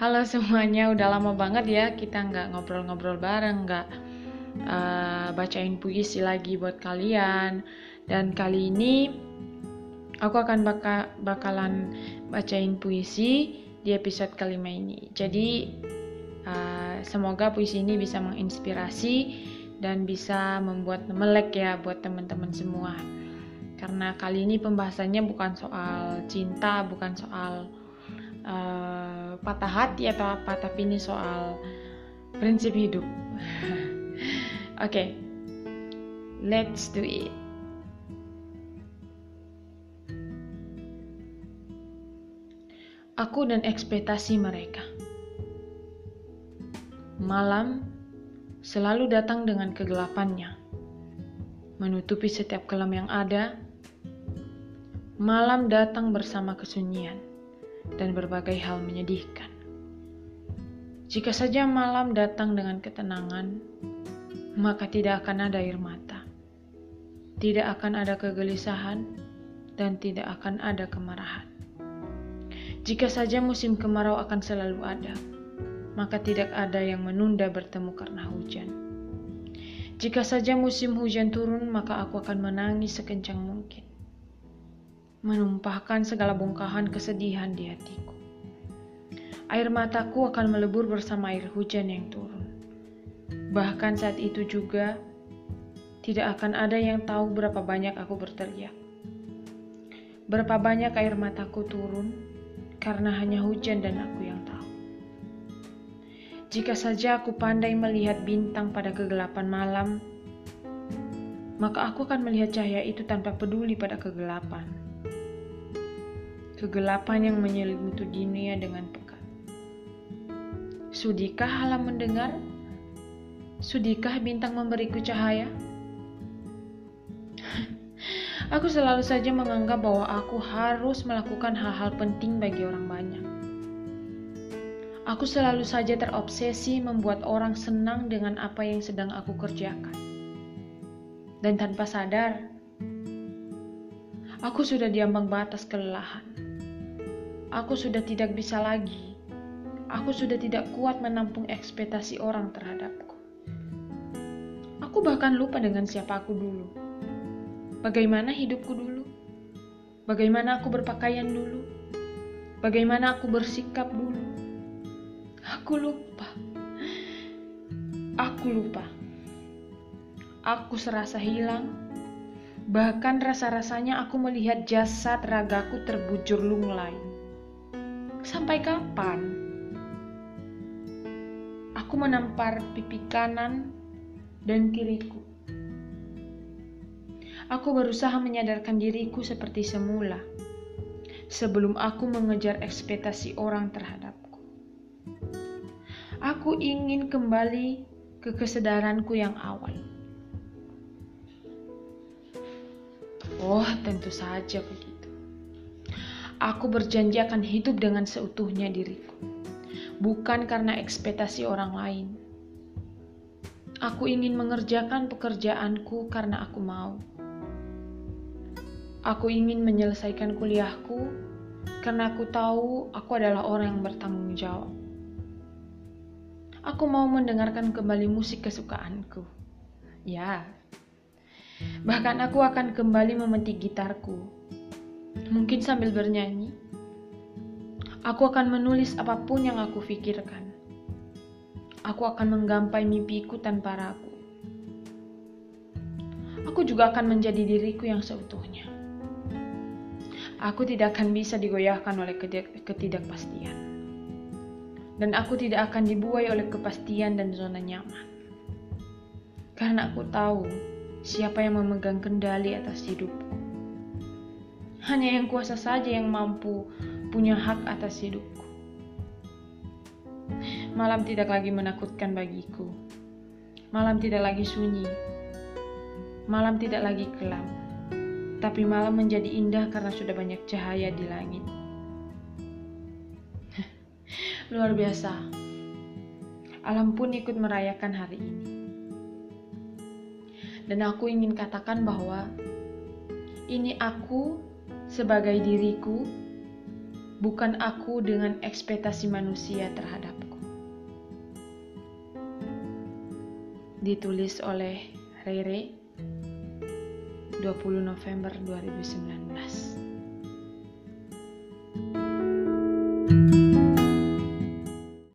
Halo semuanya, udah lama banget ya kita nggak ngobrol-ngobrol bareng, nggak uh, bacain puisi lagi buat kalian. Dan kali ini aku akan baka bakalan bacain puisi di episode kelima ini. Jadi uh, semoga puisi ini bisa menginspirasi dan bisa membuat melek ya buat teman-teman semua. Karena kali ini pembahasannya bukan soal cinta, bukan soal uh, patah hati atau apa tapi ini soal prinsip hidup. Oke okay. let's do it. Aku dan ekspektasi mereka. Malam selalu datang dengan kegelapannya. Menutupi setiap kelam yang ada. Malam datang bersama kesunyian dan berbagai hal menyedihkan. Jika saja malam datang dengan ketenangan, maka tidak akan ada air mata, tidak akan ada kegelisahan, dan tidak akan ada kemarahan. Jika saja musim kemarau akan selalu ada, maka tidak ada yang menunda bertemu karena hujan. Jika saja musim hujan turun, maka aku akan menangis sekencang mungkin menumpahkan segala bongkahan kesedihan di hatiku. Air mataku akan melebur bersama air hujan yang turun. Bahkan saat itu juga, tidak akan ada yang tahu berapa banyak aku berteriak. Berapa banyak air mataku turun karena hanya hujan dan aku yang tahu. Jika saja aku pandai melihat bintang pada kegelapan malam, maka aku akan melihat cahaya itu tanpa peduli pada kegelapan kegelapan yang menyelimuti dunia dengan pekat. Sudikah alam mendengar? Sudikah bintang memberiku cahaya? aku selalu saja menganggap bahwa aku harus melakukan hal-hal penting bagi orang banyak. Aku selalu saja terobsesi membuat orang senang dengan apa yang sedang aku kerjakan. Dan tanpa sadar, aku sudah diambang batas kelelahan. Aku sudah tidak bisa lagi. Aku sudah tidak kuat menampung ekspektasi orang terhadapku. Aku bahkan lupa dengan siapa aku dulu. Bagaimana hidupku dulu? Bagaimana aku berpakaian dulu? Bagaimana aku bersikap dulu? Aku lupa. Aku lupa. Aku serasa hilang. Bahkan rasa-rasanya aku melihat jasad ragaku terbujur lunglai. Sampai kapan? Aku menampar pipi kanan dan kiriku. Aku berusaha menyadarkan diriku seperti semula sebelum aku mengejar ekspektasi orang terhadapku. Aku ingin kembali ke kesadaranku yang awal. Oh, tentu saja begitu. Aku berjanji akan hidup dengan seutuhnya diriku, bukan karena ekspektasi orang lain. Aku ingin mengerjakan pekerjaanku karena aku mau. Aku ingin menyelesaikan kuliahku karena aku tahu aku adalah orang yang bertanggung jawab. Aku mau mendengarkan kembali musik kesukaanku. Ya, bahkan aku akan kembali memetik gitarku mungkin sambil bernyanyi. Aku akan menulis apa pun yang aku pikirkan. Aku akan menggampai mimpiku tanpa ragu. Aku juga akan menjadi diriku yang seutuhnya. Aku tidak akan bisa digoyahkan oleh ketidakpastian. Dan aku tidak akan dibuai oleh kepastian dan zona nyaman. Karena aku tahu siapa yang memegang kendali atas hidupku. Hanya yang kuasa saja yang mampu punya hak atas hidupku. Malam tidak lagi menakutkan bagiku. Malam tidak lagi sunyi. Malam tidak lagi kelam. Tapi malam menjadi indah karena sudah banyak cahaya di langit. Luar biasa. Alam pun ikut merayakan hari ini. Dan aku ingin katakan bahwa ini aku sebagai diriku bukan aku dengan ekspektasi manusia terhadapku. Ditulis oleh Rere 20 November 2019.